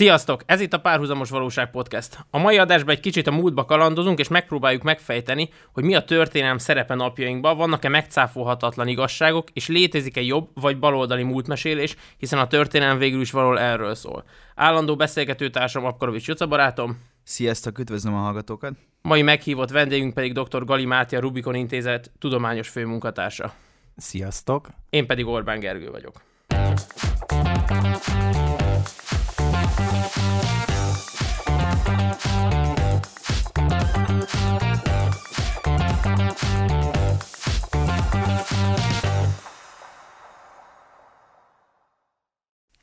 Sziasztok! Ez itt a Párhuzamos Valóság Podcast. A mai adásban egy kicsit a múltba kalandozunk, és megpróbáljuk megfejteni, hogy mi a történelem szerepe napjainkban, vannak-e megcáfolhatatlan igazságok, és létezik-e jobb vagy baloldali múltmesélés, hiszen a történelem végül is való erről szól. Állandó beszélgetőtársam Apkarovics Juca barátom. Sziasztok, üdvözlöm a hallgatókat! Mai meghívott vendégünk pedig dr. Gali Máté, a Rubikon Intézet tudományos főmunkatársa. Sziasztok! Én pedig Orbán Gergő vagyok.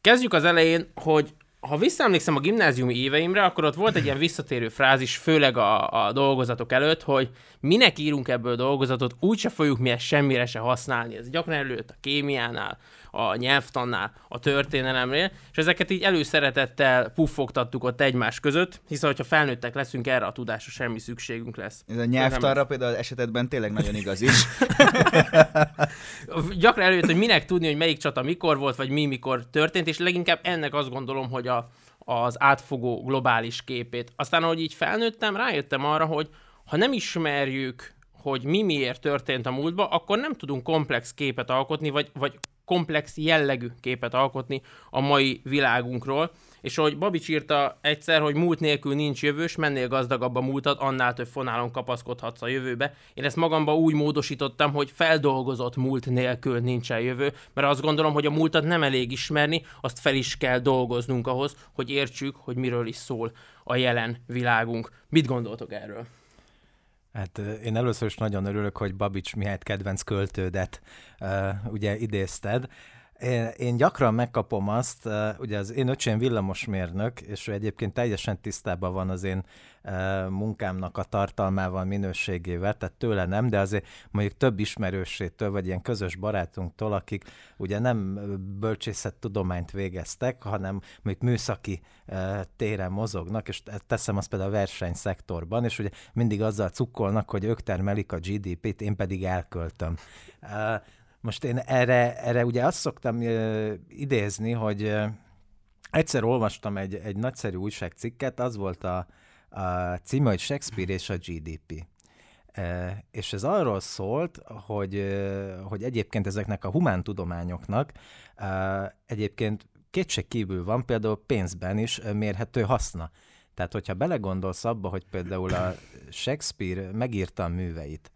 Kezdjük az elején, hogy ha visszaemlékszem a gimnáziumi éveimre, akkor ott volt egy ilyen visszatérő frázis, főleg a, a dolgozatok előtt, hogy minek írunk ebből dolgozatot, úgyse fogjuk mi ezt semmire se használni. Ez gyakran előtt a kémiánál, a nyelvtannál, a történelemnél, és ezeket így előszeretettel puffogtattuk ott egymás között, hiszen hogyha felnőttek leszünk, erre a tudásra semmi szükségünk lesz. Ez a nyelvtanra például az esetetben tényleg nagyon igaz is. Gyakran előtt, hogy minek tudni, hogy melyik csata mikor volt, vagy mi mikor történt, és leginkább ennek azt gondolom, hogy a, az átfogó globális képét. Aztán, ahogy így felnőttem, rájöttem arra, hogy ha nem ismerjük hogy mi miért történt a múltban, akkor nem tudunk komplex képet alkotni, vagy, vagy komplex jellegű képet alkotni a mai világunkról. És ahogy Babics írta egyszer, hogy múlt nélkül nincs jövős, mennél gazdagabb a múltat, annál több fonálon kapaszkodhatsz a jövőbe. Én ezt magamba úgy módosítottam, hogy feldolgozott múlt nélkül nincsen jövő, mert azt gondolom, hogy a múltat nem elég ismerni, azt fel is kell dolgoznunk ahhoz, hogy értsük, hogy miről is szól a jelen világunk. Mit gondoltok erről? Hát én először is nagyon örülök, hogy Babics Mihály kedvenc költődet uh, ugye idézted. Én, én gyakran megkapom azt, ugye az én öcsém villamosmérnök, és ő egyébként teljesen tisztában van az én munkámnak a tartalmával, minőségével, tehát tőle nem, de azért mondjuk több ismerősétől, vagy ilyen közös barátunktól, akik ugye nem bölcsészettudományt végeztek, hanem mondjuk műszaki téren mozognak, és teszem azt például a versenyszektorban, és ugye mindig azzal cukkolnak, hogy ők termelik a GDP-t, én pedig elköltöm. Most én erre, erre ugye azt szoktam uh, idézni, hogy uh, egyszer olvastam egy, egy nagyszerű újságcikket, az volt a, a címe, hogy Shakespeare és a GDP. Uh, és ez arról szólt, hogy, hogy egyébként ezeknek a humántudományoknak uh, egyébként kétség kívül van például pénzben is mérhető haszna. Tehát, hogyha belegondolsz abba, hogy például a Shakespeare megírta a műveit,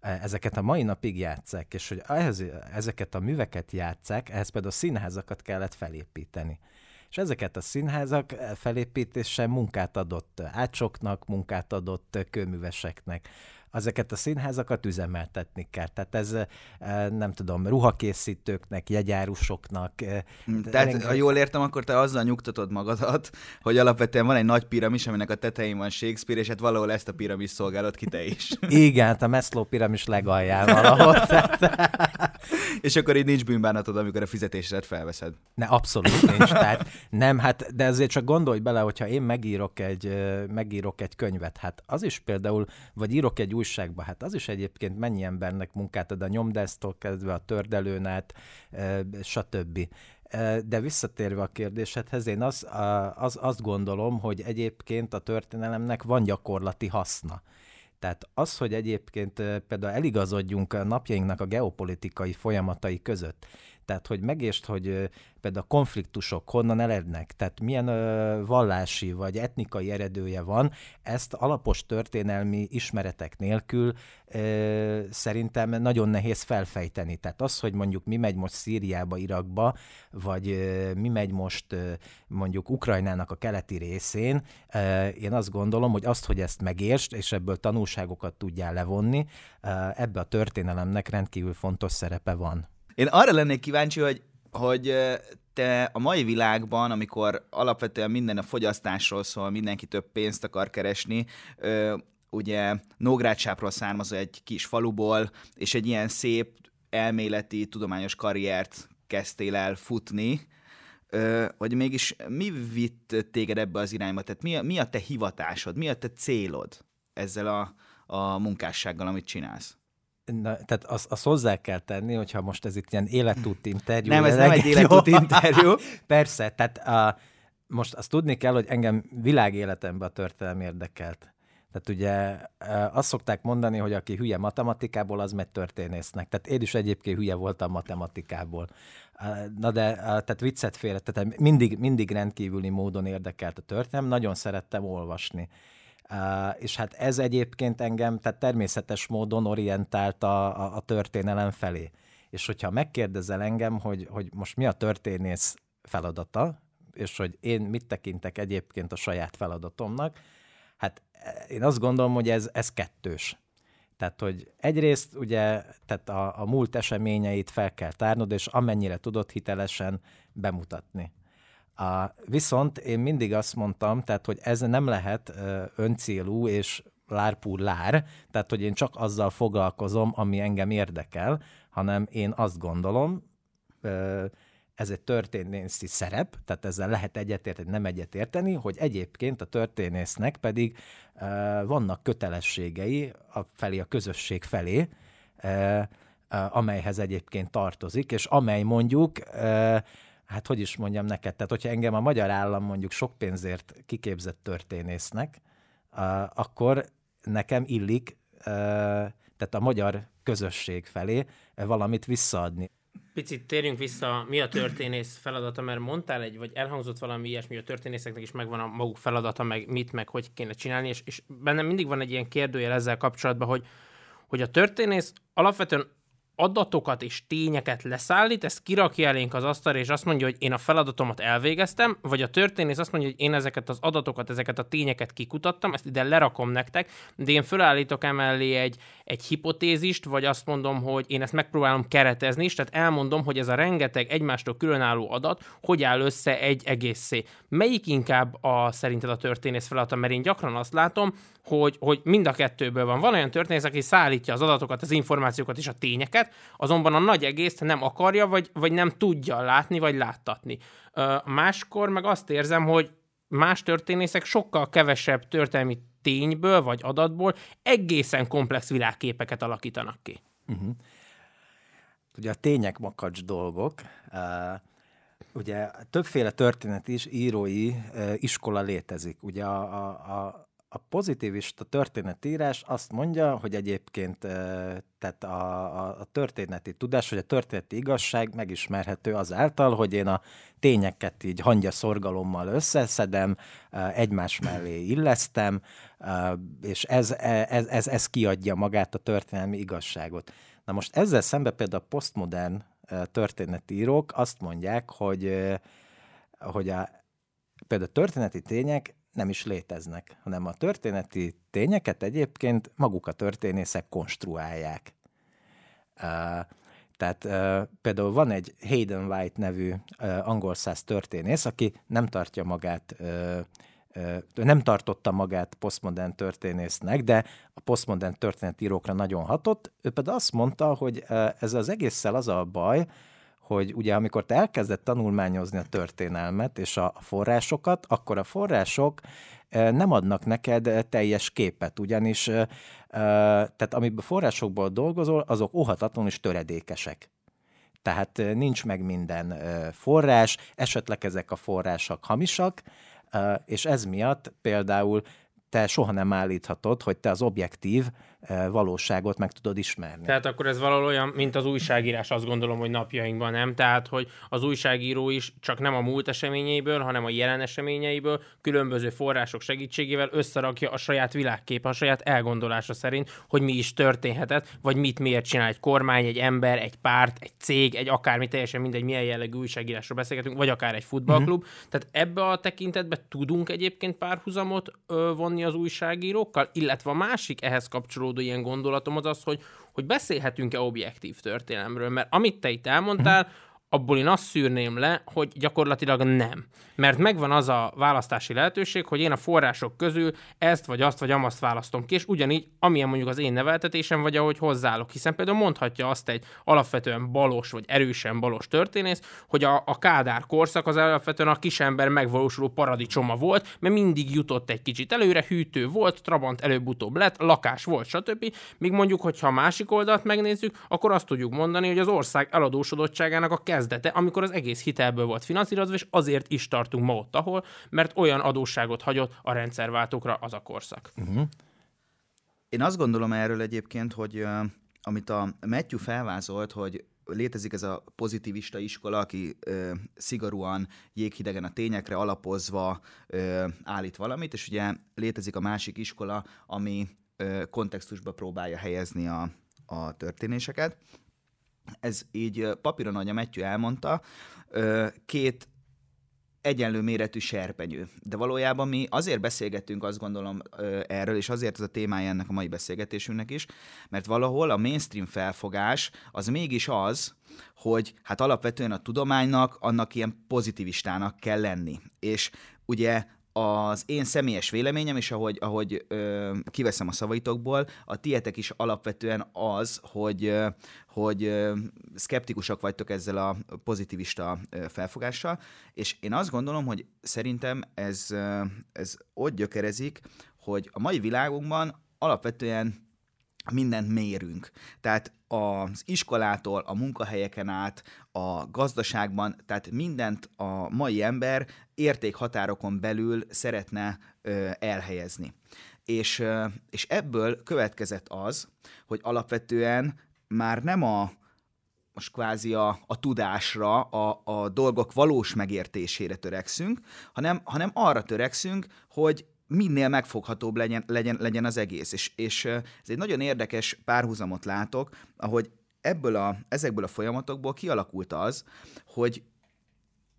ezeket a mai napig játszák, és hogy ehhez, ezeket a műveket játszák, ehhez például színházakat kellett felépíteni. És ezeket a színházak felépítése munkát adott ácsoknak, munkát adott kőműveseknek ezeket a színházakat üzemeltetni kell. Tehát ez nem tudom, ruhakészítőknek, jegyárusoknak. Hm, tehát, rengeteg... ha jól értem, akkor te azzal nyugtatod magadat, hogy alapvetően van egy nagy piramis, aminek a tetején van Shakespeare, és hát valahol ezt a piramis szolgálod ki te is. Igen, hát a Meszló piramis legalján valahol. és akkor így nincs bűnbánatod, amikor a fizetésedet felveszed. Ne, abszolút nincs. Tehát nem, hát, de azért csak gondolj bele, hogyha én megírok egy, megírok egy könyvet, hát az is például, vagy írok egy újságba. Hát az is egyébként mennyi embernek munkát ad a nyomdásztól kezdve a tördelőn át, stb. De visszatérve a kérdésedhez, én az, az, azt gondolom, hogy egyébként a történelemnek van gyakorlati haszna. Tehát az, hogy egyébként például eligazodjunk a napjainknak a geopolitikai folyamatai között, tehát hogy megést, hogy például a konfliktusok honnan erednek, tehát milyen ö, vallási vagy etnikai eredője van, ezt alapos történelmi ismeretek nélkül ö, szerintem nagyon nehéz felfejteni. Tehát az, hogy mondjuk mi megy most Szíriába, Irakba, vagy ö, mi megy most ö, mondjuk Ukrajnának a keleti részén, ö, én azt gondolom, hogy azt, hogy ezt megértsd, és ebből tanulságokat tudjál levonni, ö, ebbe a történelemnek rendkívül fontos szerepe van. Én arra lennék kíváncsi, hogy, hogy te a mai világban, amikor alapvetően minden a fogyasztásról szól, mindenki több pénzt akar keresni, ugye Nógrád származó egy kis faluból, és egy ilyen szép elméleti, tudományos karriert kezdtél el futni, hogy mégis mi vitt téged ebbe az irányba? Tehát mi a, mi a te hivatásod, mi a te célod ezzel a, a munkássággal, amit csinálsz? Na, tehát azt, azt hozzá kell tenni, hogyha most ez itt ilyen életút interjú. Nem, ez nem egy életút interjú. Persze, tehát a, most azt tudni kell, hogy engem világéletemben a történelem érdekelt. Tehát ugye azt szokták mondani, hogy aki hülye matematikából, az megy történésznek. Tehát én is egyébként hülye voltam matematikából. Na de, tehát viccet félre, tehát mindig, mindig rendkívüli módon érdekelt a történelem, nagyon szerettem olvasni. És hát ez egyébként engem, tehát természetes módon orientált a, a, a történelem felé. És hogyha megkérdezel engem, hogy, hogy most mi a történész feladata, és hogy én mit tekintek egyébként a saját feladatomnak, hát én azt gondolom, hogy ez, ez kettős. Tehát, hogy egyrészt ugye tehát a, a múlt eseményeit fel kell tárnod, és amennyire tudod hitelesen bemutatni. A, viszont én mindig azt mondtam, tehát, hogy ez nem lehet öncélú és lárpúr lár, tehát, hogy én csak azzal foglalkozom, ami engem érdekel, hanem én azt gondolom, ez egy történészi szerep, tehát ezzel lehet egyetérteni, nem egyetérteni, hogy egyébként a történésznek pedig vannak kötelességei a felé, a közösség felé, amelyhez egyébként tartozik, és amely mondjuk, hát hogy is mondjam neked, tehát hogyha engem a magyar állam mondjuk sok pénzért kiképzett történésznek, akkor nekem illik, tehát a magyar közösség felé valamit visszaadni. Picit térjünk vissza, mi a történész feladata, mert mondtál egy, vagy elhangzott valami ilyesmi, a történészeknek is megvan a maguk feladata, meg mit, meg hogy kéne csinálni, és, és bennem mindig van egy ilyen kérdőjel ezzel kapcsolatban, hogy, hogy a történész alapvetően adatokat és tényeket leszállít, ezt kirakja elénk az asztalra, és azt mondja, hogy én a feladatomat elvégeztem, vagy a történész azt mondja, hogy én ezeket az adatokat, ezeket a tényeket kikutattam, ezt ide lerakom nektek, de én fölállítok emellé egy, egy hipotézist, vagy azt mondom, hogy én ezt megpróbálom keretezni is, tehát elmondom, hogy ez a rengeteg egymástól különálló adat hogy áll össze egy egészé. Melyik inkább a szerinted a történész feladata, mert én gyakran azt látom, hogy, hogy mind a kettőből van. Van olyan történész, aki szállítja az adatokat, az információkat és a tényeket, azonban a nagy egészt nem akarja, vagy, vagy nem tudja látni, vagy láttatni. Máskor meg azt érzem, hogy más történészek sokkal kevesebb történelmi tényből vagy adatból egészen komplex világképeket alakítanak ki. Uh-huh. Ugye a tények makacs dolgok. Uh, ugye többféle történet is, írói iskola létezik. Ugye a, a, a a pozitivista történetírás azt mondja, hogy egyébként tehát a, a, a történeti tudás, hogy a történeti igazság megismerhető azáltal, hogy én a tényeket így hangya szorgalommal összeszedem, egymás mellé illesztem, és ez, e, ez, ez, ez kiadja magát a történelmi igazságot. Na most ezzel szemben például a posztmodern történetírók azt mondják, hogy, hogy a, például a történeti tények nem is léteznek, hanem a történeti tényeket egyébként maguk a történészek konstruálják. Uh, tehát uh, például van egy Hayden White nevű uh, angol száz történész, aki nem tartja magát uh, nem tartotta magát posztmodern történésznek, de a posztmodern történetírókra nagyon hatott. Ő pedig azt mondta, hogy ez az egésszel az a baj, hogy ugye amikor te elkezded tanulmányozni a történelmet és a forrásokat, akkor a források nem adnak neked teljes képet, ugyanis tehát amiben forrásokból dolgozol, azok óhatatlanul is töredékesek. Tehát nincs meg minden forrás, esetleg ezek a források hamisak, és ez miatt például te soha nem állíthatod, hogy te az objektív valóságot meg tudod ismerni. Tehát akkor ez valahol olyan, mint az újságírás, azt gondolom, hogy napjainkban nem. Tehát, hogy az újságíró is csak nem a múlt eseményeiből, hanem a jelen eseményeiből különböző források segítségével összerakja a saját világkép, a saját elgondolása szerint, hogy mi is történhetett, vagy mit miért csinál egy kormány, egy ember, egy párt, egy cég, egy akármi, teljesen mindegy, milyen jellegű újságírásról beszélgetünk, vagy akár egy futballklub. Mm-hmm. Tehát ebbe a tekintetbe tudunk egyébként párhuzamot ö, vonni az újságírókkal, illetve a másik ehhez kapcsolódó kapcsolódó ilyen gondolatom az az, hogy, hogy beszélhetünk-e objektív történelemről, mert amit te itt elmondtál, abból én azt szűrném le, hogy gyakorlatilag nem. Mert megvan az a választási lehetőség, hogy én a források közül ezt vagy azt vagy amazt választom ki, és ugyanígy, amilyen mondjuk az én neveltetésem, vagy ahogy hozzáállok. Hiszen például mondhatja azt egy alapvetően balos vagy erősen balos történész, hogy a, a Kádár korszak az alapvetően a kisember megvalósuló paradicsoma volt, mert mindig jutott egy kicsit előre, hűtő volt, Trabant előbb-utóbb lett, lakás volt, stb. Míg mondjuk, hogyha a másik oldalt megnézzük, akkor azt tudjuk mondani, hogy az ország eladósodottságának a kezdete, amikor az egész hitelből volt finanszírozva, és azért is tartunk ma ott, ahol, mert olyan adósságot hagyott a rendszerváltókra az a korszak. Uh-huh. Én azt gondolom erről egyébként, hogy amit a Matthew felvázolt, hogy létezik ez a pozitivista iskola, aki ö, szigorúan jéghidegen a tényekre alapozva ö, állít valamit, és ugye létezik a másik iskola, ami ö, kontextusba próbálja helyezni a, a történéseket. Ez így papíron, ahogy a Matthew elmondta, két egyenlő méretű serpenyő. De valójában mi azért beszélgettünk, azt gondolom erről, és azért ez a témája ennek a mai beszélgetésünknek is, mert valahol a mainstream felfogás az mégis az, hogy hát alapvetően a tudománynak annak ilyen pozitivistának kell lenni. És ugye az én személyes véleményem, és ahogy, ahogy ö, kiveszem a szavaitokból, a tietek is alapvetően az, hogy, ö, hogy szkeptikusak vagytok ezzel a pozitivista felfogással, és én azt gondolom, hogy szerintem ez, ö, ez ott gyökerezik, hogy a mai világunkban alapvetően mindent mérünk. Tehát az iskolától, a munkahelyeken át, a gazdaságban, tehát mindent a mai ember értékhatárokon belül szeretne ö, elhelyezni. És, ö, és ebből következett az, hogy alapvetően már nem a most kvázi a, a tudásra, a, a dolgok valós megértésére törekszünk, hanem, hanem arra törekszünk, hogy minél megfoghatóbb legyen, legyen, legyen az egész. És, és ez egy nagyon érdekes párhuzamot látok, ahogy ebből a, ezekből a folyamatokból kialakult az, hogy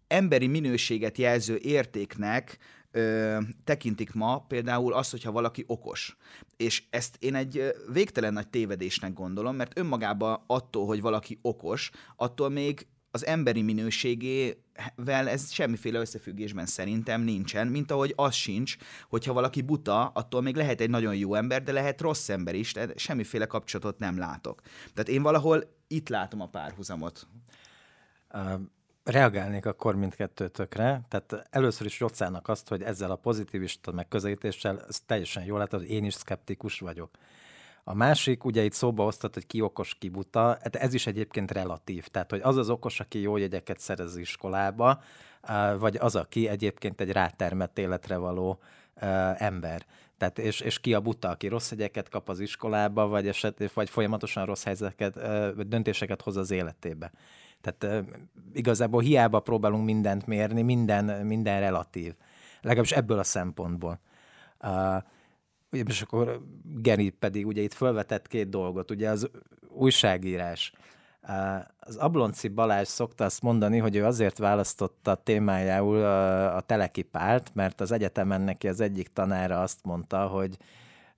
emberi minőséget jelző értéknek ö, tekintik ma például azt, hogyha valaki okos. És ezt én egy végtelen nagy tévedésnek gondolom, mert önmagában attól, hogy valaki okos, attól még az emberi minőségével ez semmiféle összefüggésben szerintem nincsen, mint ahogy az sincs, hogyha valaki buta, attól még lehet egy nagyon jó ember, de lehet rossz ember is, tehát semmiféle kapcsolatot nem látok. Tehát én valahol itt látom a párhuzamot. Uh, reagálnék akkor mindkettőtökre. Tehát először is Rocának azt, hogy ezzel a pozitivista megközelítéssel ez teljesen jól látod, én is szkeptikus vagyok. A másik, ugye itt szóba hoztat, hogy ki okos, ki buta, hát ez is egyébként relatív. Tehát, hogy az az okos, aki jó jegyeket szerez iskolába, vagy az, aki egyébként egy rátermett életre való ember. Tehát, és, és ki a buta, aki rossz jegyeket kap az iskolába, vagy, eset, vagy folyamatosan rossz helyzeteket, döntéseket hoz az életébe. Tehát igazából hiába próbálunk mindent mérni, minden, minden relatív. Legalábbis ebből a szempontból. Uh, és akkor Geri pedig ugye itt felvetett két dolgot, ugye az újságírás. Az Ablonci Balázs szokta azt mondani, hogy ő azért választotta témájául a telekipált, mert az egyetemen neki az egyik tanára azt mondta, hogy,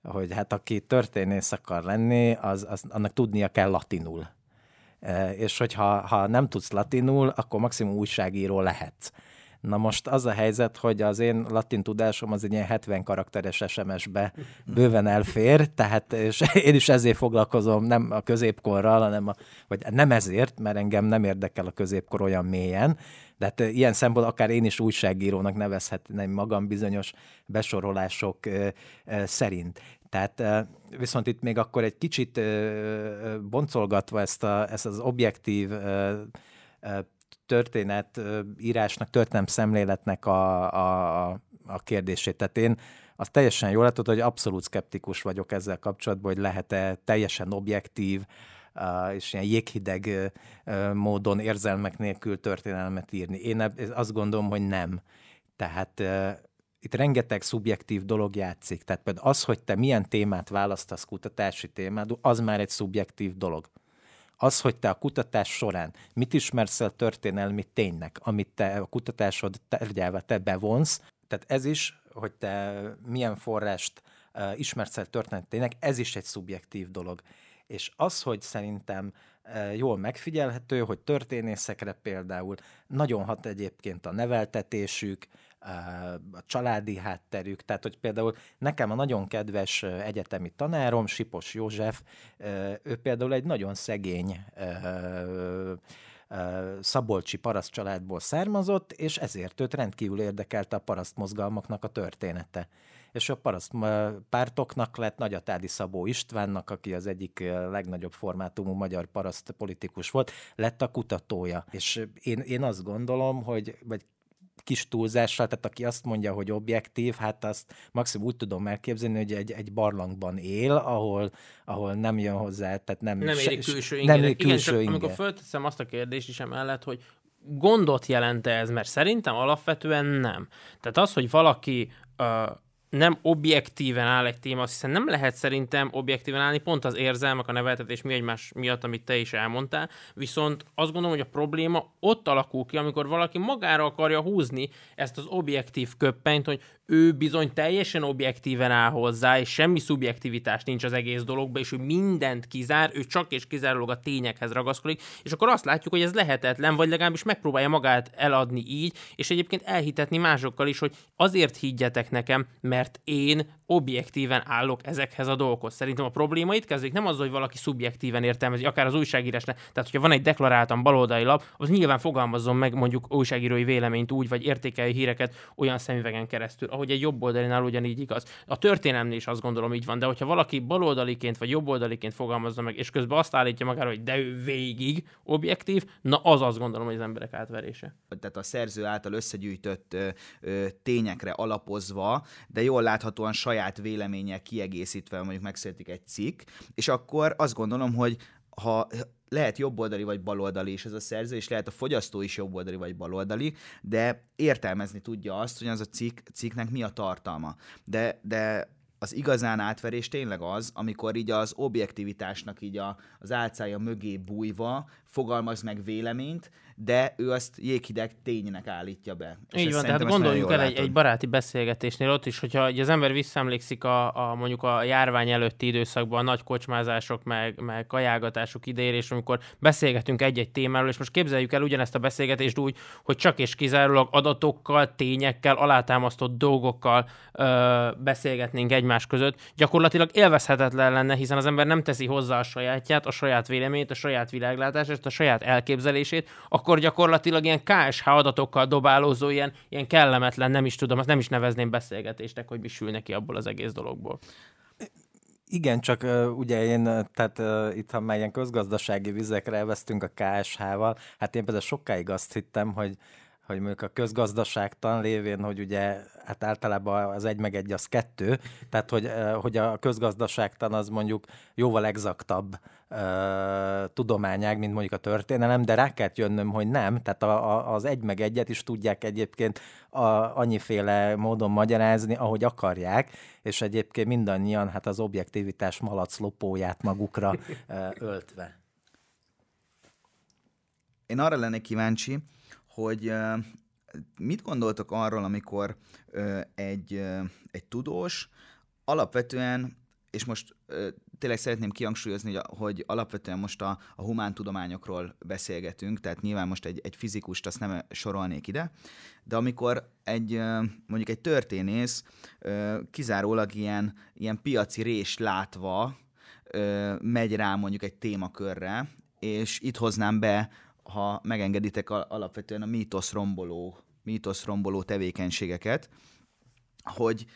hogy hát aki történész akar lenni, az, az, annak tudnia kell latinul. És hogyha ha nem tudsz latinul, akkor maximum újságíró lehetsz. Na most az a helyzet, hogy az én latin tudásom az egy ilyen 70 karakteres SMS-be bőven elfér, tehát és én is ezért foglalkozom, nem a középkorral, hanem a, vagy nem ezért, mert engem nem érdekel a középkor olyan mélyen, de hát ilyen szempontból akár én is újságírónak nevezhetném magam bizonyos besorolások szerint. Tehát viszont itt még akkor egy kicsit boncolgatva ezt, a, ezt az objektív történet írásnak, történelem szemléletnek a, a, a kérdését. Tehát én azt teljesen jól látod, hogy abszolút szkeptikus vagyok ezzel kapcsolatban, hogy lehet-e teljesen objektív, és ilyen jéghideg módon érzelmek nélkül történelmet írni. Én azt gondolom, hogy nem. Tehát itt rengeteg szubjektív dolog játszik. Tehát például az, hogy te milyen témát választasz kutatási témát, az már egy szubjektív dolog az, hogy te a kutatás során mit ismersz el történelmi ténynek, amit te a kutatásod tárgyába te bevonsz, tehát ez is, hogy te milyen forrást uh, ismersz el történelmi ez is egy szubjektív dolog. És az, hogy szerintem jól megfigyelhető, hogy történészekre például nagyon hat egyébként a neveltetésük, a családi hátterük, tehát hogy például nekem a nagyon kedves egyetemi tanárom, Sipos József, ő például egy nagyon szegény szabolcsi paraszt családból származott, és ezért őt rendkívül érdekelte a paraszt mozgalmaknak a története és a paraszt pártoknak lett Nagyatádi Szabó Istvánnak, aki az egyik legnagyobb formátumú magyar paraszt politikus volt, lett a kutatója. És én, én azt gondolom, hogy, vagy kis túlzással, tehát aki azt mondja, hogy objektív, hát azt maximum úgy tudom elképzelni, hogy egy, egy barlangban él, ahol, ahol nem jön hozzá, tehát nem, nem érik külső inger. Nem érik külső Igen, csak amikor fölteszem azt a kérdést is emellett, hogy gondot jelente ez, mert szerintem alapvetően nem. Tehát az, hogy valaki uh, nem objektíven áll egy téma, hiszen nem lehet szerintem objektíven állni, pont az érzelmek, a neveltetés mi egymás miatt, amit te is elmondtál, viszont azt gondolom, hogy a probléma ott alakul ki, amikor valaki magára akarja húzni ezt az objektív köppenyt, hogy ő bizony teljesen objektíven áll hozzá, és semmi szubjektivitás nincs az egész dologban, és ő mindent kizár, ő csak és kizárólag a tényekhez ragaszkodik, és akkor azt látjuk, hogy ez lehetetlen, vagy legalábbis megpróbálja magát eladni így, és egyébként elhitetni másokkal is, hogy azért higgyetek nekem, mert én objektíven állok ezekhez a dolgokhoz. Szerintem a probléma itt kezdődik, nem az, hogy valaki szubjektíven értelmezi, akár az újságírás, tehát hogyha van egy deklaráltan baloldali lap, az nyilván fogalmazzon meg mondjuk újságírói véleményt úgy, vagy értékelő híreket olyan szemüvegen keresztül, ahogy egy jobboldalinál ugyanígy igaz. A történelemnél is azt gondolom így van, de hogyha valaki baloldaliként vagy jobboldaliként fogalmazza meg, és közben azt állítja magára, hogy de ő végig objektív, na az azt gondolom, hogy az emberek átverése. Tehát a szerző által összegyűjtött ö, ö, tényekre alapozva, de jól láthatóan saját véleménnyel kiegészítve mondjuk megszületik egy cikk, és akkor azt gondolom, hogy ha lehet jobboldali vagy baloldali is ez a szerző, és lehet a fogyasztó is jobboldali vagy baloldali, de értelmezni tudja azt, hogy az a cikk, cikknek mi a tartalma. De, de az igazán átverés tényleg az, amikor így az objektivitásnak így a, az álcája mögé bújva fogalmaz meg véleményt, de ő azt jéghideg ténynek állítja be. És Így van, tehát gondoljuk el egy, egy baráti beszélgetésnél ott is, hogyha az ember visszaemlékszik a, a, mondjuk a járvány előtti időszakban a nagy kocsmázások, meg, meg kajágatások idejére, és amikor beszélgetünk egy-egy témáról, és most képzeljük el ugyanezt a beszélgetést úgy, hogy csak és kizárólag adatokkal, tényekkel, alátámasztott dolgokkal ö, beszélgetnénk egymás között, gyakorlatilag élvezhetetlen lenne, hiszen az ember nem teszi hozzá a sajátját, a saját véleményét, a saját világlátását, a saját elképzelését, akkor gyakorlatilag ilyen KSH adatokkal dobálózó, ilyen, ilyen kellemetlen, nem is tudom, azt nem is nevezném beszélgetésnek, hogy mi sül neki abból az egész dologból. Igen, csak uh, ugye én, tehát uh, itt, ha már ilyen közgazdasági vizekre elvesztünk a KSH-val, hát én például sokáig azt hittem, hogy hogy mondjuk a közgazdaságtan lévén, hogy ugye hát általában az egy meg egy az kettő, tehát hogy, hogy a közgazdaságtan az mondjuk jóval exaktabb tudományág, mint mondjuk a történelem, de rá kellett jönnöm, hogy nem, tehát a, a, az egy meg egyet is tudják egyébként a, annyiféle módon magyarázni, ahogy akarják, és egyébként mindannyian hát az objektivitás malaclopóját magukra uh, öltve. Én arra lennék kíváncsi, hogy mit gondoltok arról, amikor egy, egy tudós alapvetően, és most tényleg szeretném kihangsúlyozni, hogy, alapvetően most a, a humántudományokról beszélgetünk, tehát nyilván most egy, egy fizikust azt nem sorolnék ide, de amikor egy mondjuk egy történész kizárólag ilyen, ilyen piaci rés látva megy rá mondjuk egy témakörre, és itt hoznám be ha megengeditek alapvetően a mítosz romboló, mítosz romboló tevékenységeket, hogy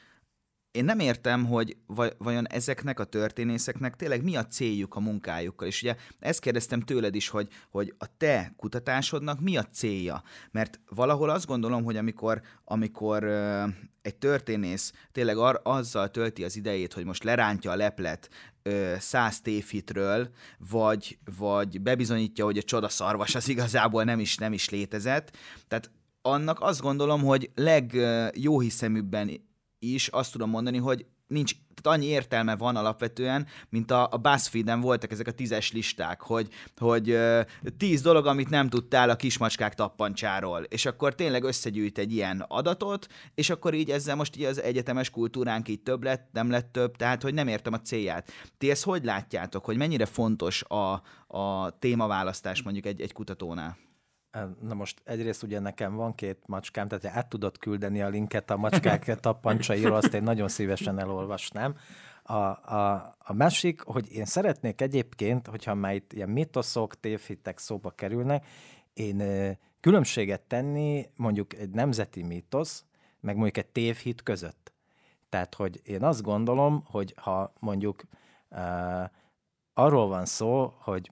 én nem értem, hogy vajon ezeknek a történészeknek tényleg mi a céljuk a munkájukkal. És ugye ezt kérdeztem tőled is, hogy, hogy a te kutatásodnak mi a célja. Mert valahol azt gondolom, hogy amikor, amikor egy történész tényleg ar- azzal tölti az idejét, hogy most lerántja a leplet ö, száz tévhitről, vagy, vagy bebizonyítja, hogy a csodaszarvas az igazából nem is, nem is létezett. Tehát annak azt gondolom, hogy legjóhiszeműbben is azt tudom mondani, hogy nincs, tehát annyi értelme van alapvetően, mint a, a BuzzFeed-en voltak ezek a tízes listák, hogy, hogy tíz dolog, amit nem tudtál a kismacskák tappancsáról, és akkor tényleg összegyűjt egy ilyen adatot, és akkor így ezzel most így az egyetemes kultúránk így több lett, nem lett több, tehát hogy nem értem a célját. Ti ezt hogy látjátok, hogy mennyire fontos a, a témaválasztás mondjuk egy, egy kutatónál? Na most egyrészt ugye nekem van két macskám, tehát át tudod küldeni a linket a macskák tappancsairól, azt én nagyon szívesen elolvasnám. A, a, a másik, hogy én szeretnék egyébként, hogyha már itt ilyen mitoszok, tévhitek szóba kerülnek, én különbséget tenni mondjuk egy nemzeti mítosz, meg mondjuk egy tévhit között. Tehát, hogy én azt gondolom, hogy ha mondjuk uh, arról van szó, hogy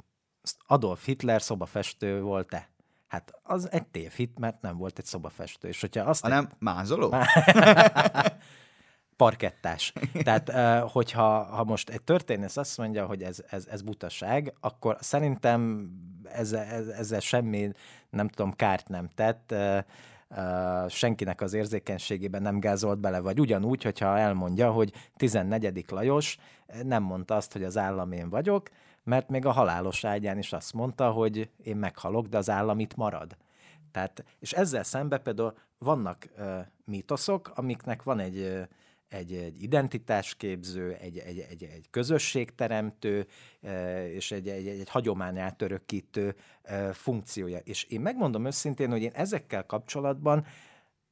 Adolf Hitler szobafestő volt-e, Hát az egy tévhit, mert nem volt egy szobafestő. És hogyha azt Hanem egy... mázoló? parkettás. Tehát, hogyha ha most egy történész azt mondja, hogy ez, ez, ez butaság, akkor szerintem ezzel, ezzel semmi, nem tudom, kárt nem tett, senkinek az érzékenységében nem gázolt bele, vagy ugyanúgy, hogyha elmondja, hogy 14. Lajos nem mondta azt, hogy az állam én vagyok, mert még a halálos ágyán is azt mondta, hogy én meghalok, de az állam itt marad. Tehát, és ezzel szembe például vannak uh, mítoszok, amiknek van egy, uh, egy, egy identitásképző, egy, egy, egy, egy közösségteremtő és egy, egy, egy hagyományát örökítő funkciója. És én megmondom őszintén, hogy én ezekkel kapcsolatban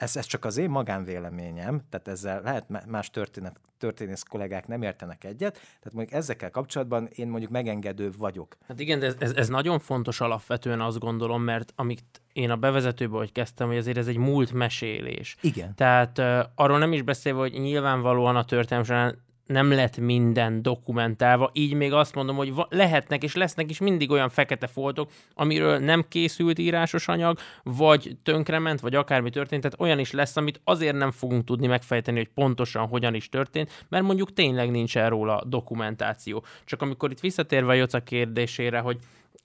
ez, ez csak az én magánvéleményem, tehát ezzel lehet más történet, történész kollégák nem értenek egyet, tehát mondjuk ezekkel kapcsolatban én mondjuk megengedő vagyok. Hát igen, de ez, ez, ez nagyon fontos alapvetően azt gondolom, mert amit én a bevezetőben, hogy kezdtem, hogy azért ez egy múlt mesélés. Igen. Tehát uh, arról nem is beszélve, hogy nyilvánvalóan a történelem során nem lett minden dokumentálva, így még azt mondom, hogy lehetnek és lesznek is mindig olyan fekete foltok, amiről nem készült írásos anyag, vagy tönkrement, vagy akármi történt, tehát olyan is lesz, amit azért nem fogunk tudni megfejteni, hogy pontosan hogyan is történt, mert mondjuk tényleg nincs róla dokumentáció. Csak amikor itt visszatérve a Joca kérdésére, hogy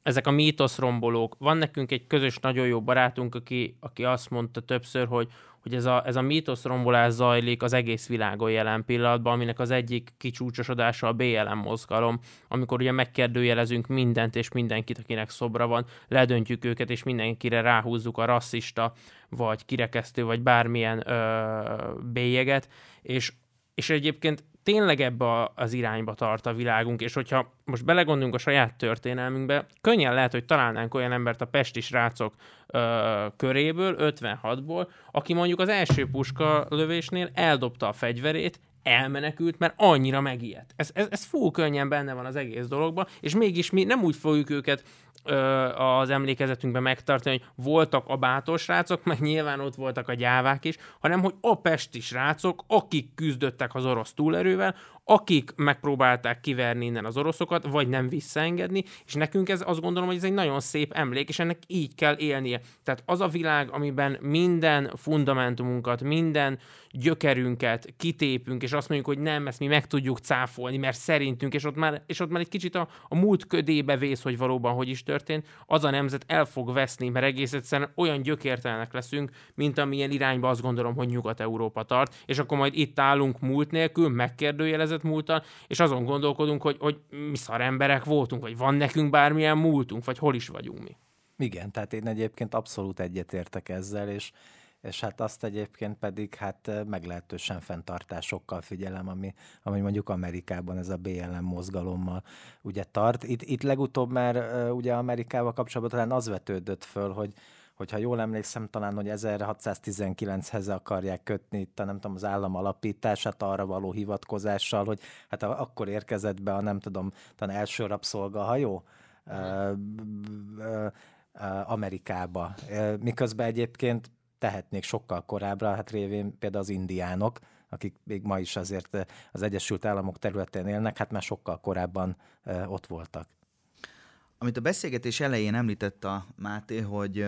ezek a mítoszrombolók, van nekünk egy közös nagyon jó barátunk, aki, aki azt mondta többször, hogy, hogy ez a, ez a mítoszrombolás zajlik az egész világon jelen pillanatban, aminek az egyik kicsúcsosodása a BLM mozgalom, amikor ugye megkérdőjelezünk mindent és mindenkit, akinek szobra van, ledöntjük őket, és mindenkire ráhúzzuk a rasszista, vagy kirekesztő, vagy bármilyen ö, bélyeget, és és egyébként tényleg ebbe az irányba tart a világunk, és hogyha most belegondolunk a saját történelmünkbe, könnyen lehet, hogy találnánk olyan embert a pesti srácok ö, köréből, 56-ból, aki mondjuk az első puska lövésnél eldobta a fegyverét, elmenekült, mert annyira megijedt. Ez, ez, ez fú könnyen benne van az egész dologban, és mégis mi nem úgy fogjuk őket az emlékezetünkben megtartani, hogy voltak a bátor srácok, meg nyilván ott voltak a gyávák is, hanem hogy a pesti srácok, akik küzdöttek az orosz túlerővel, akik megpróbálták kiverni innen az oroszokat, vagy nem visszaengedni, és nekünk ez azt gondolom, hogy ez egy nagyon szép emlék, és ennek így kell élnie. Tehát az a világ, amiben minden fundamentumunkat, minden gyökerünket kitépünk, és azt mondjuk, hogy nem, ezt mi meg tudjuk cáfolni, mert szerintünk, és ott már, és ott már egy kicsit a, a múlt ködébe vész, hogy valóban hogy is történt, az a nemzet el fog veszni, mert egész egyszerűen olyan gyökértelenek leszünk, mint amilyen irányba azt gondolom, hogy Nyugat-Európa tart, és akkor majd itt állunk múlt nélkül, megkérdőjelezett múltal, és azon gondolkodunk, hogy, hogy mi szar emberek voltunk, vagy van nekünk bármilyen múltunk, vagy hol is vagyunk mi. Igen, tehát én egyébként abszolút egyetértek ezzel, és és hát azt egyébként pedig hát meglehetősen fenntartásokkal figyelem, ami, ami mondjuk Amerikában ez a BLM mozgalommal ugye tart. Itt, itt legutóbb már ugye Amerikával kapcsolatban talán az vetődött föl, hogy, hogyha jól emlékszem, talán, hogy 1619-hez akarják kötni itt a, nem tudom, az állam alapítását arra való hivatkozással, hogy hát akkor érkezett be a, nem tudom, talán első rabszolgahajó Amerikába. Miközben egyébként tehetnék sokkal korábbra, hát révén például az indiánok, akik még ma is azért az Egyesült Államok területén élnek, hát már sokkal korábban ott voltak. Amit a beszélgetés elején említett a Máté, hogy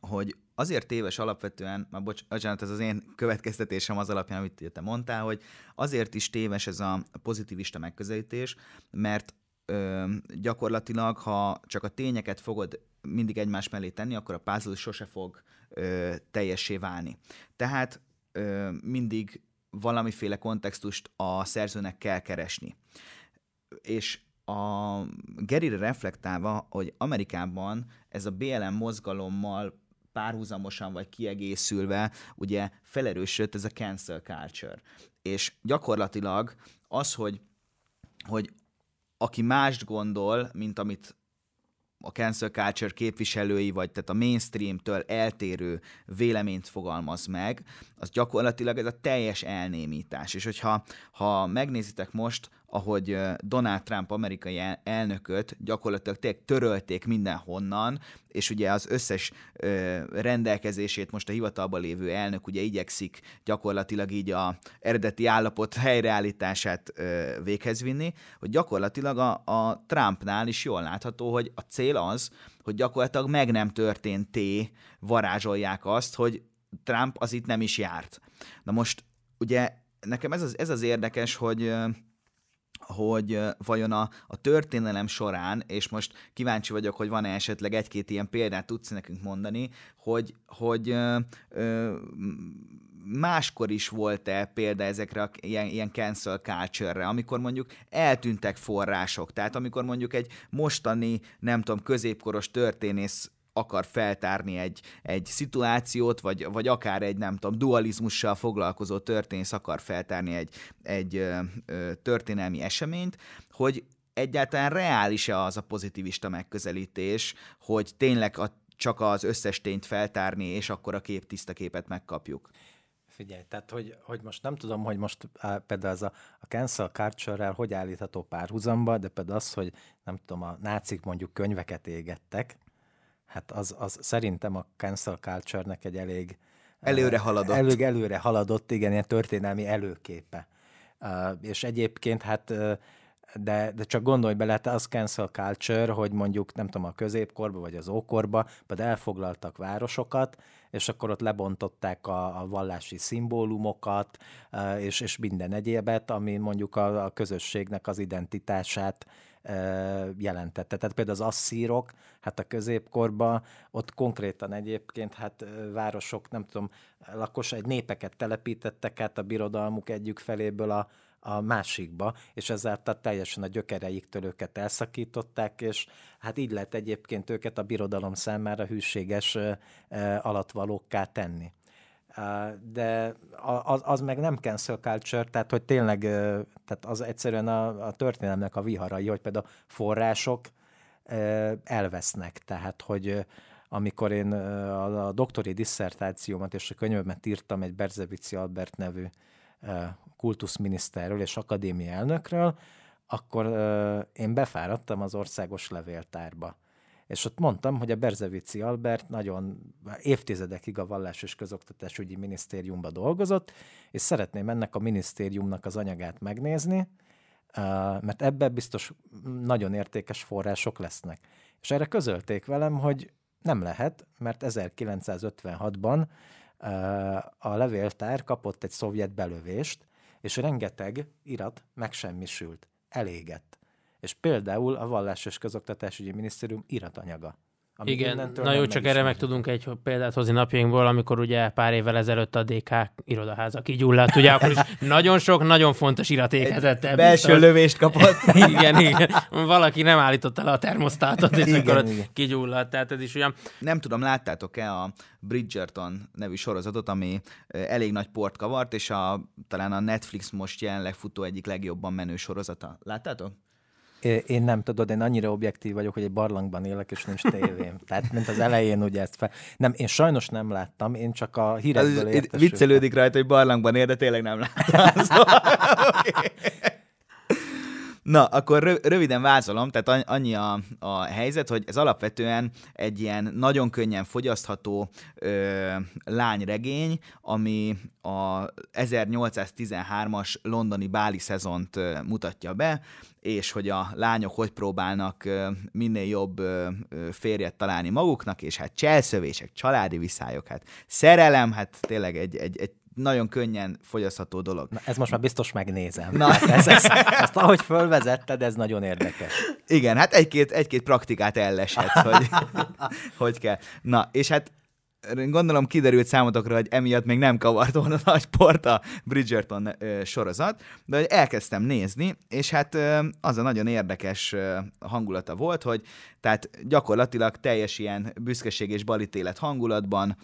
hogy azért téves alapvetően, már bocs, bocsánat, ez az én következtetésem az alapján, amit te mondtál, hogy azért is téves ez a pozitivista megközelítés, mert ö, gyakorlatilag, ha csak a tényeket fogod mindig egymás mellé tenni, akkor a puzzle sose fog ö, teljessé válni. Tehát ö, mindig valamiféle kontextust a szerzőnek kell keresni. És a Gerire reflektálva, hogy Amerikában ez a BLM mozgalommal párhuzamosan vagy kiegészülve ugye felerősödött ez a cancel culture. És gyakorlatilag az, hogy, hogy aki mást gondol, mint amit a cancel culture képviselői, vagy tehát a mainstreamtől eltérő véleményt fogalmaz meg, az gyakorlatilag ez a teljes elnémítás. És hogyha ha megnézitek most ahogy Donald Trump amerikai elnököt gyakorlatilag tényleg törölték mindenhonnan, és ugye az összes rendelkezését most a hivatalban lévő elnök ugye igyekszik gyakorlatilag így a eredeti állapot helyreállítását véghez vinni, hogy gyakorlatilag a, a Trumpnál is jól látható, hogy a cél az, hogy gyakorlatilag meg nem történté varázsolják azt, hogy Trump az itt nem is járt. Na most ugye nekem ez az, ez az érdekes, hogy hogy vajon a, a történelem során, és most kíváncsi vagyok, hogy van-e esetleg egy-két ilyen példát tudsz nekünk mondani, hogy, hogy ö, ö, máskor is volt-e példa ezekre a ilyen, ilyen cancel culture-re, amikor mondjuk eltűntek források, tehát amikor mondjuk egy mostani, nem tudom, középkoros történész akar feltárni egy, egy szituációt, vagy, vagy akár egy, nem tudom, dualizmussal foglalkozó történész akar feltárni egy, egy ö, ö, történelmi eseményt, hogy egyáltalán reális-e az a pozitivista megközelítés, hogy tényleg a, csak az összes tényt feltárni, és akkor a kép tiszta képet megkapjuk. Figyelj, tehát hogy, hogy most nem tudom, hogy most például az a, a cancel culture hogy állítható párhuzamba, de például az, hogy nem tudom, a nácik mondjuk könyveket égettek, hát az, az szerintem a cancel culture-nek egy elég előre haladott. Elég előre haladott, igen, ilyen történelmi előképe. És egyébként hát de, de csak gondolj bele, te az cancel culture, hogy mondjuk nem tudom, a középkorba vagy az ókorba, pedig elfoglaltak városokat, és akkor ott lebontották a, a vallási szimbólumokat, és, és minden egyébet, ami mondjuk a, a közösségnek az identitását jelentette. Tehát például az asszírok, hát a középkorban ott konkrétan egyébként hát városok, nem tudom, lakos egy népeket telepítettek át a birodalmuk egyik feléből a, a másikba, és ezáltal teljesen a gyökereiktől őket elszakították, és hát így lehet egyébként őket a birodalom számára hűséges alatvalókká tenni de az, az meg nem cancel culture, tehát hogy tényleg, tehát az egyszerűen a, a történelemnek a viharai, hogy például források elvesznek, tehát hogy amikor én a, a doktori disszertációmat és a könyvemet írtam egy Berzevici Albert nevű kultuszminiszterről és akadémia elnökről, akkor én befáradtam az országos levéltárba és ott mondtam, hogy a Berzevici Albert nagyon évtizedekig a Vallás és Közoktatásügyi Minisztériumban dolgozott, és szeretném ennek a minisztériumnak az anyagát megnézni, mert ebbe biztos nagyon értékes források lesznek. És erre közölték velem, hogy nem lehet, mert 1956-ban a levéltár kapott egy szovjet belövést, és rengeteg irat megsemmisült, elégett és például a Vallás és Közoktatásügyi Minisztérium iratanyaga. Ami Igen, na jó, csak erre meg tudunk egy példát hozni napjainkból, amikor ugye pár évvel ezelőtt a DK irodaháza kigyulladt, ugye akkor is nagyon sok, nagyon fontos irat éghetett el. Belső biztos. lövést kapott. igen, igen. Valaki nem állította le a termosztátot, és igen, akkor igen. kigyulladt. Tehát ez is olyan... Nem tudom, láttátok-e a Bridgerton nevű sorozatot, ami elég nagy port kavart, és a, talán a Netflix most jelenleg futó egyik legjobban menő sorozata. Láttátok? Én nem tudod, én annyira objektív vagyok, hogy egy barlangban élek, és nincs tévém. Tehát, mint az elején ugye ezt fel... Nem, én sajnos nem láttam, én csak a hírekből értesültem. Viccelődik rajta, hogy barlangban él, de tényleg nem láttam. Szóval, okay. Na, akkor röviden vázolom, tehát annyi a, a helyzet, hogy ez alapvetően egy ilyen nagyon könnyen fogyasztható ö, lányregény, ami a 1813-as londoni báli szezont ö, mutatja be, és hogy a lányok hogy próbálnak ö, minél jobb ö, férjet találni maguknak, és hát cselszövések, családi viszályok, hát szerelem, hát tényleg egy, egy, egy nagyon könnyen fogyasztható dolog. Na, ez most már biztos megnézem. Na. Ez, ez, ezt ahogy fölvezetted, ez nagyon érdekes. Igen, hát egy-két, egy-két praktikát ellesett, hogy hogy kell. Na, és hát gondolom kiderült számotokra, hogy emiatt még nem kavart volna nagy port a Bridgerton sorozat, de elkezdtem nézni, és hát az a nagyon érdekes hangulata volt, hogy tehát gyakorlatilag teljes ilyen büszkeség és balítélet hangulatban,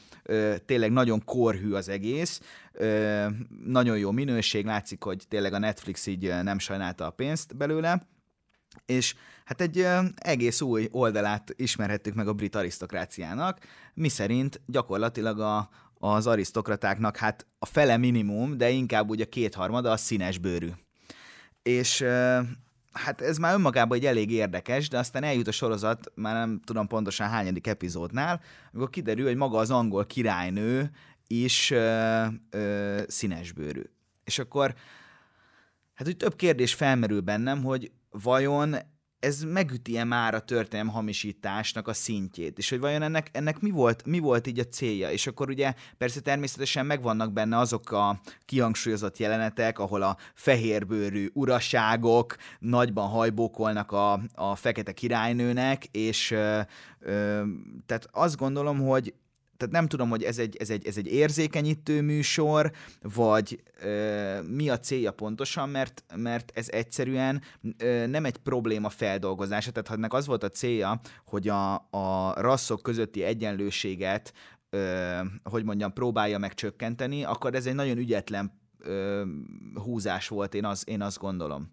tényleg nagyon korhű az egész, nagyon jó minőség, látszik, hogy tényleg a Netflix így nem sajnálta a pénzt belőle, és hát egy egész új oldalát ismerhettük meg a brit arisztokráciának, miszerint gyakorlatilag a, az arisztokratáknak hát a fele minimum, de inkább ugye a kétharmada a színes bőrű. és hát ez már önmagában egy elég érdekes, de aztán eljut a sorozat, már nem tudom pontosan hányadik epizódnál, amikor kiderül, hogy maga az angol királynő is ö, ö, színesbőrű. És akkor hát úgy több kérdés felmerül bennem, hogy vajon ez megüti-e már a történelem hamisításnak a szintjét, és hogy vajon ennek, ennek mi, volt, mi volt így a célja, és akkor ugye persze természetesen megvannak benne azok a kihangsúlyozott jelenetek, ahol a fehérbőrű uraságok nagyban hajbókolnak a, a fekete királynőnek, és ö, ö, tehát azt gondolom, hogy tehát nem tudom, hogy ez egy, ez egy, ez egy érzékenyítő műsor, vagy ö, mi a célja pontosan, mert, mert ez egyszerűen ö, nem egy probléma feldolgozása, tehát ha ennek az volt a célja, hogy a, a rasszok közötti egyenlőséget, ö, hogy mondjam, próbálja meg csökkenteni, akkor ez egy nagyon ügyetlen ö, húzás volt, én, az, én azt gondolom.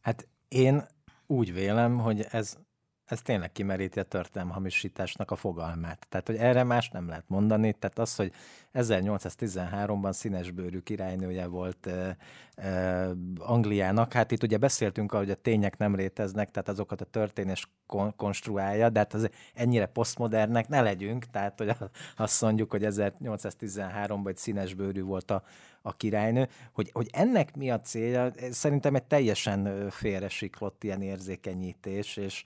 Hát én úgy vélem, hogy ez ez tényleg kimeríti a történelmi hamisításnak a fogalmát. Tehát, hogy erre más nem lehet mondani. Tehát az, hogy 1813-ban színesbőrű királynője volt e, e, Angliának, hát itt ugye beszéltünk arról, hogy a tények nem léteznek, tehát azokat a történés kon- konstruálja, de hát az ennyire posztmodernek ne legyünk, tehát hogy azt mondjuk, hogy 1813-ban egy színesbőrű volt a, a királynő, hogy, hogy ennek mi a célja, szerintem egy teljesen félresiklott ilyen érzékenyítés, és,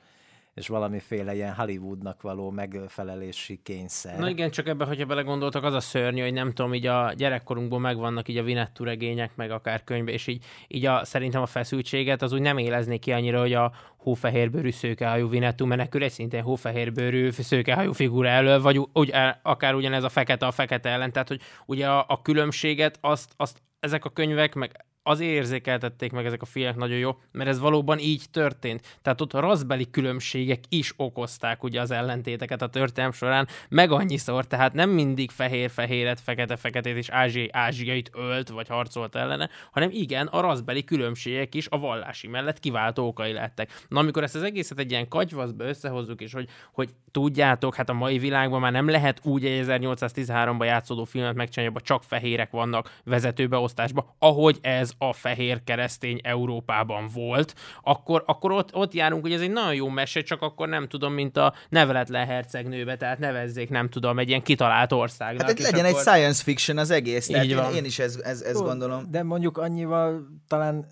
és valamiféle ilyen Hollywoodnak való megfelelési kényszer. Na igen, csak ebbe, hogyha belegondoltak, az a szörnyű, hogy nem tudom, így a gyerekkorunkból megvannak így a Vinettú regények, meg akár könyvbe, és így, így a, szerintem a feszültséget az úgy nem élezné ki annyira, hogy a hófehérbőrű szőkehajú Vinettú menekül egy szintén hófehérbőrű szőkehajú figura elől, vagy úgy, akár ugyanez a fekete a fekete ellen. Tehát, hogy ugye a, a különbséget azt, azt ezek a könyvek, meg azért érzékeltették meg ezek a filmek nagyon jó, mert ez valóban így történt. Tehát ott a raszbeli különbségek is okozták ugye az ellentéteket a történelm során, meg annyiszor, tehát nem mindig fehér-fehéret, fekete-feketét és ázsiai ázsiait ölt vagy harcolt ellene, hanem igen, a raszbeli különbségek is a vallási mellett kiváltó okai lettek. Na, amikor ezt az egészet egy ilyen kagyvaszba összehozzuk, és hogy, hogy tudjátok, hát a mai világban már nem lehet úgy egy 1813-ban játszódó filmet megcsinálni, csak fehérek vannak vezetőbeosztásban, ahogy ez a fehér keresztény Európában volt, akkor, akkor ott, ott járunk, hogy ez egy nagyon jó mese, csak akkor nem tudom, mint a neveletlen hercegnőbe, tehát nevezzék, nem tudom, egy ilyen kitalált országnak. Hát legyen akkor... egy science fiction az egész, tehát Így van. én, én is ezt ez, ez gondolom. De mondjuk annyival talán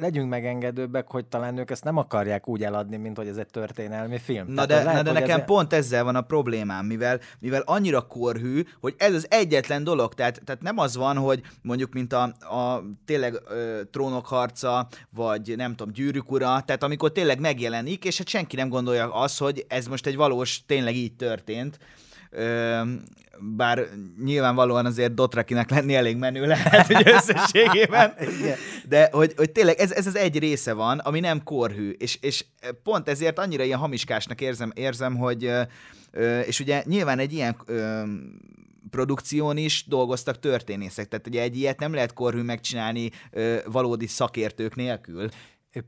legyünk megengedőbbek, hogy talán ők ezt nem akarják úgy eladni, mint hogy ez egy történelmi film. Na Tehát de, lehet, na de nekem ez... pont ezzel van a problémám, mivel, mivel annyira korhű, hogy ez az egyetlen dolog, tehát, tehát nem az van, hogy mondjuk, mint a, a tényleg ö, trónok harca, vagy nem tudom, gyűrűk ura, tehát amikor tényleg megjelenik, és hát senki nem gondolja azt, hogy ez most egy valós, tényleg így történt, bár nyilvánvalóan azért Dotrakinek lenni elég menő lehet, hogy összességében, de hogy, hogy tényleg ez, ez az egy része van, ami nem korhű, és, és pont ezért annyira ilyen hamiskásnak érzem, érzem hogy és ugye nyilván egy ilyen produkción is dolgoztak történészek, tehát ugye egy ilyet nem lehet korhű megcsinálni valódi szakértők nélkül.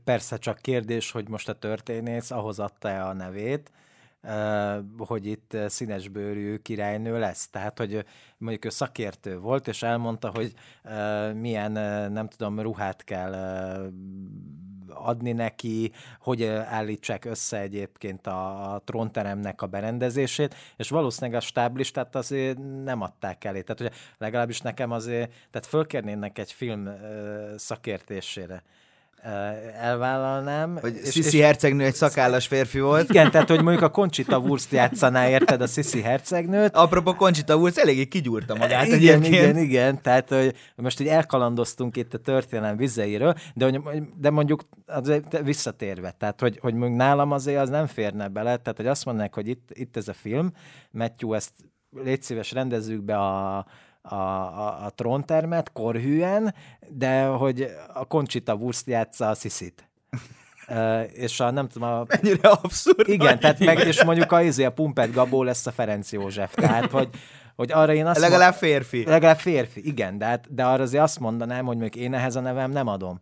Persze csak kérdés, hogy most a történész ahhoz adta-e a nevét, hogy itt színesbőrű királynő lesz. Tehát, hogy mondjuk ő szakértő volt, és elmondta, hogy milyen, nem tudom, ruhát kell adni neki, hogy állítsák össze egyébként a, trónteremnek a berendezését, és valószínűleg a stáblistát azért nem adták elé. Tehát, hogy legalábbis nekem azért, tehát fölkérnének egy film szakértésére elvállalnám. Hogy Sisi és, hercegnő egy szakállas férfi volt. Igen, tehát hogy mondjuk a Conchita Wurst játszaná, érted, a Sisi hercegnőt. Apropó Conchita Wurst eléggé kigyúrta magát igen, egyébként. Igen, igen, tehát hogy most így elkalandoztunk itt a történelem vizeiről, de, de mondjuk azért visszatérve, tehát hogy, hogy mondjuk nálam azért az nem férne bele, tehát hogy azt mondják, hogy itt, itt ez a film, Matthew, ezt légy szíves, rendezzük be a, a, a, a tróntermet korhűen, de hogy a Conchita Wurst játsza a sziszit. Uh, és a nem tudom, a... Mennyire abszurd. Igen, tehát meg, és mondjuk a, izé, a Pumpet Gabó lesz a Ferenc József. Tehát, hogy, hogy arra én azt Legalább mond... férfi. Legalább férfi, igen, de, hát, de arra azért azt mondanám, hogy még én ehhez a nevem nem adom.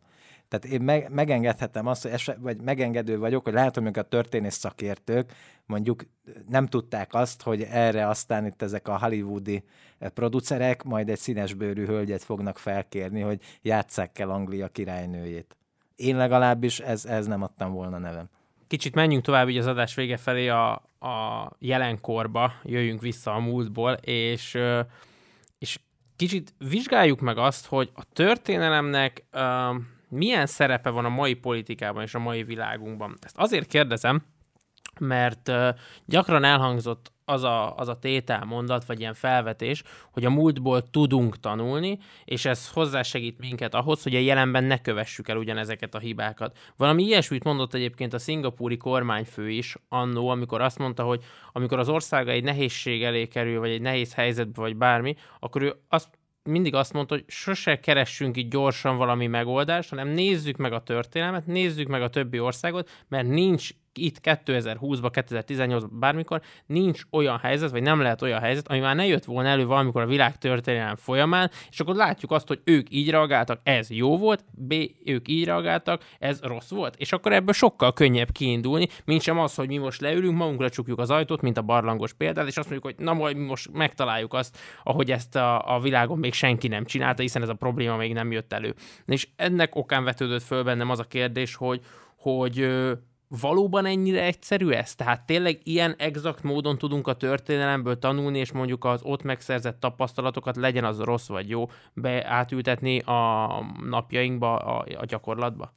Tehát én meg, megengedhetem azt, hogy eset, vagy megengedő vagyok, hogy látom, hogy a történész szakértők mondjuk nem tudták azt, hogy erre aztán itt ezek a hollywoodi producerek majd egy színesbőrű hölgyet fognak felkérni, hogy játsszák el Anglia királynőjét. Én legalábbis ez, ez nem adtam volna nevem. Kicsit menjünk tovább így az adás vége felé a, a jelenkorba, jöjjünk vissza a múltból, és, és kicsit vizsgáljuk meg azt, hogy a történelemnek uh, milyen szerepe van a mai politikában és a mai világunkban. Ezt azért kérdezem, mert gyakran elhangzott az a, az a tételmondat, vagy ilyen felvetés, hogy a múltból tudunk tanulni, és ez hozzásegít minket ahhoz, hogy a jelenben ne kövessük el ugyanezeket a hibákat. Valami ilyesmit mondott egyébként a szingapúri kormányfő is annó, amikor azt mondta, hogy amikor az országa egy nehézség elé kerül, vagy egy nehéz helyzetbe, vagy bármi, akkor ő azt mindig azt mondta, hogy sose keressünk itt gyorsan valami megoldást, hanem nézzük meg a történelmet, nézzük meg a többi országot, mert nincs itt 2020-ban, 2018-ban, bármikor nincs olyan helyzet, vagy nem lehet olyan helyzet, ami már ne jött volna elő valamikor a világ történelem folyamán, és akkor látjuk azt, hogy ők így reagáltak, ez jó volt, B, ők így reagáltak, ez rossz volt. És akkor ebből sokkal könnyebb kiindulni, mint sem az, hogy mi most leülünk, magunkra csukjuk az ajtót, mint a barlangos példát, és azt mondjuk, hogy na majd mi most megtaláljuk azt, ahogy ezt a, a világon még senki nem csinálta, hiszen ez a probléma még nem jött elő. És ennek okán vetődött föl bennem az a kérdés, hogy, hogy valóban ennyire egyszerű ez? Tehát tényleg ilyen exakt módon tudunk a történelemből tanulni, és mondjuk az ott megszerzett tapasztalatokat, legyen az rossz vagy jó, beátültetni a napjainkba, a, a gyakorlatba?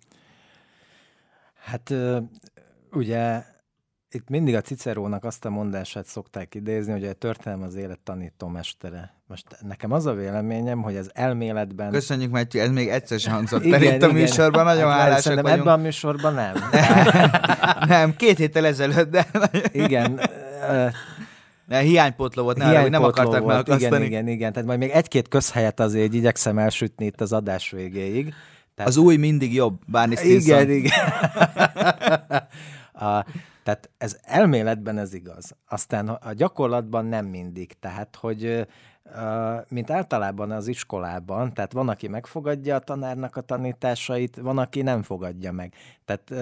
Hát ugye itt mindig a Cicerónak azt a mondását szokták idézni, hogy a történelem az élet tanító mestere. Most nekem az a véleményem, hogy az elméletben... Köszönjük, Matyi, ez még egyszer sem hangzott el itt a műsorban, nagyon hát, hálásak vagyunk. ebben a műsorban nem. nem, két héttel ezelőtt, de... igen. Ne, hiánypotló volt, ne, hiánypotló nem akartak volt, Igen, igen, igen. Tehát majd még egy-két közhelyet azért igyekszem elsütni itt az adás végéig. Tehát... Az új mindig jobb, Stinson. Igen, igen. a, tehát ez elméletben ez igaz. Aztán a gyakorlatban nem mindig. Tehát, hogy mint általában az iskolában, tehát van, aki megfogadja a tanárnak a tanításait, van, aki nem fogadja meg. Tehát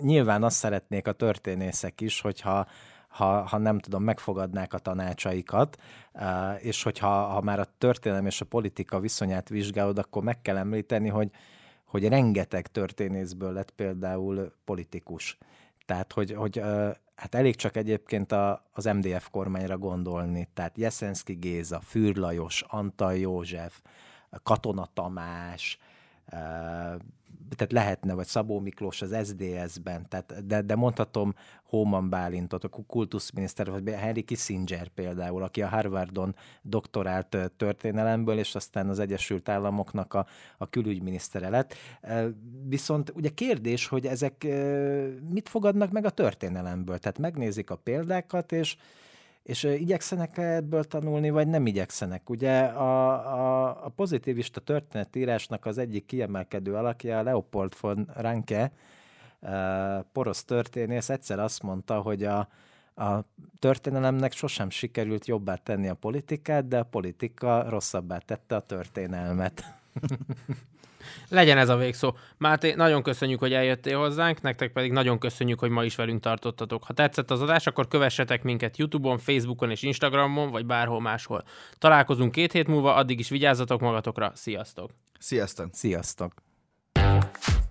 nyilván azt szeretnék a történészek is, hogyha ha, ha nem tudom, megfogadnák a tanácsaikat, és hogyha ha már a történelem és a politika viszonyát vizsgálod, akkor meg kell említeni, hogy, hogy rengeteg történészből lett például politikus. Tehát, hogy, hogy hát elég csak egyébként a, az MDF kormányra gondolni. Tehát Jeszenszki Géza, Fűr Lajos, Antal József, Katona Tamás, tehát lehetne, vagy Szabó Miklós az SDS-ben, tehát, de, de mondhatom Hóman Bálintot, a kultuszminiszter, vagy Henry Kissinger például, aki a Harvardon doktorált történelemből, és aztán az Egyesült Államoknak a, a külügyminisztere lett. Viszont ugye kérdés, hogy ezek mit fogadnak meg a történelemből, tehát megnézik a példákat, és és igyekszenek ebből tanulni, vagy nem igyekszenek. Ugye a, a, a pozitivista történetírásnak az egyik kiemelkedő alakja, Leopold von Ranke, porosz történész, egyszer azt mondta, hogy a, a történelemnek sosem sikerült jobbá tenni a politikát, de a politika rosszabbá tette a történelmet. Legyen ez a végszó. Máté, nagyon köszönjük, hogy eljöttél hozzánk, nektek pedig nagyon köszönjük, hogy ma is velünk tartottatok. Ha tetszett az adás, akkor kövessetek minket YouTube-on, Facebookon és Instagramon, vagy bárhol máshol. Találkozunk két hét múlva, addig is vigyázzatok magatokra. Sziasztok! Sziasztok! Sziasztok! Sziasztok.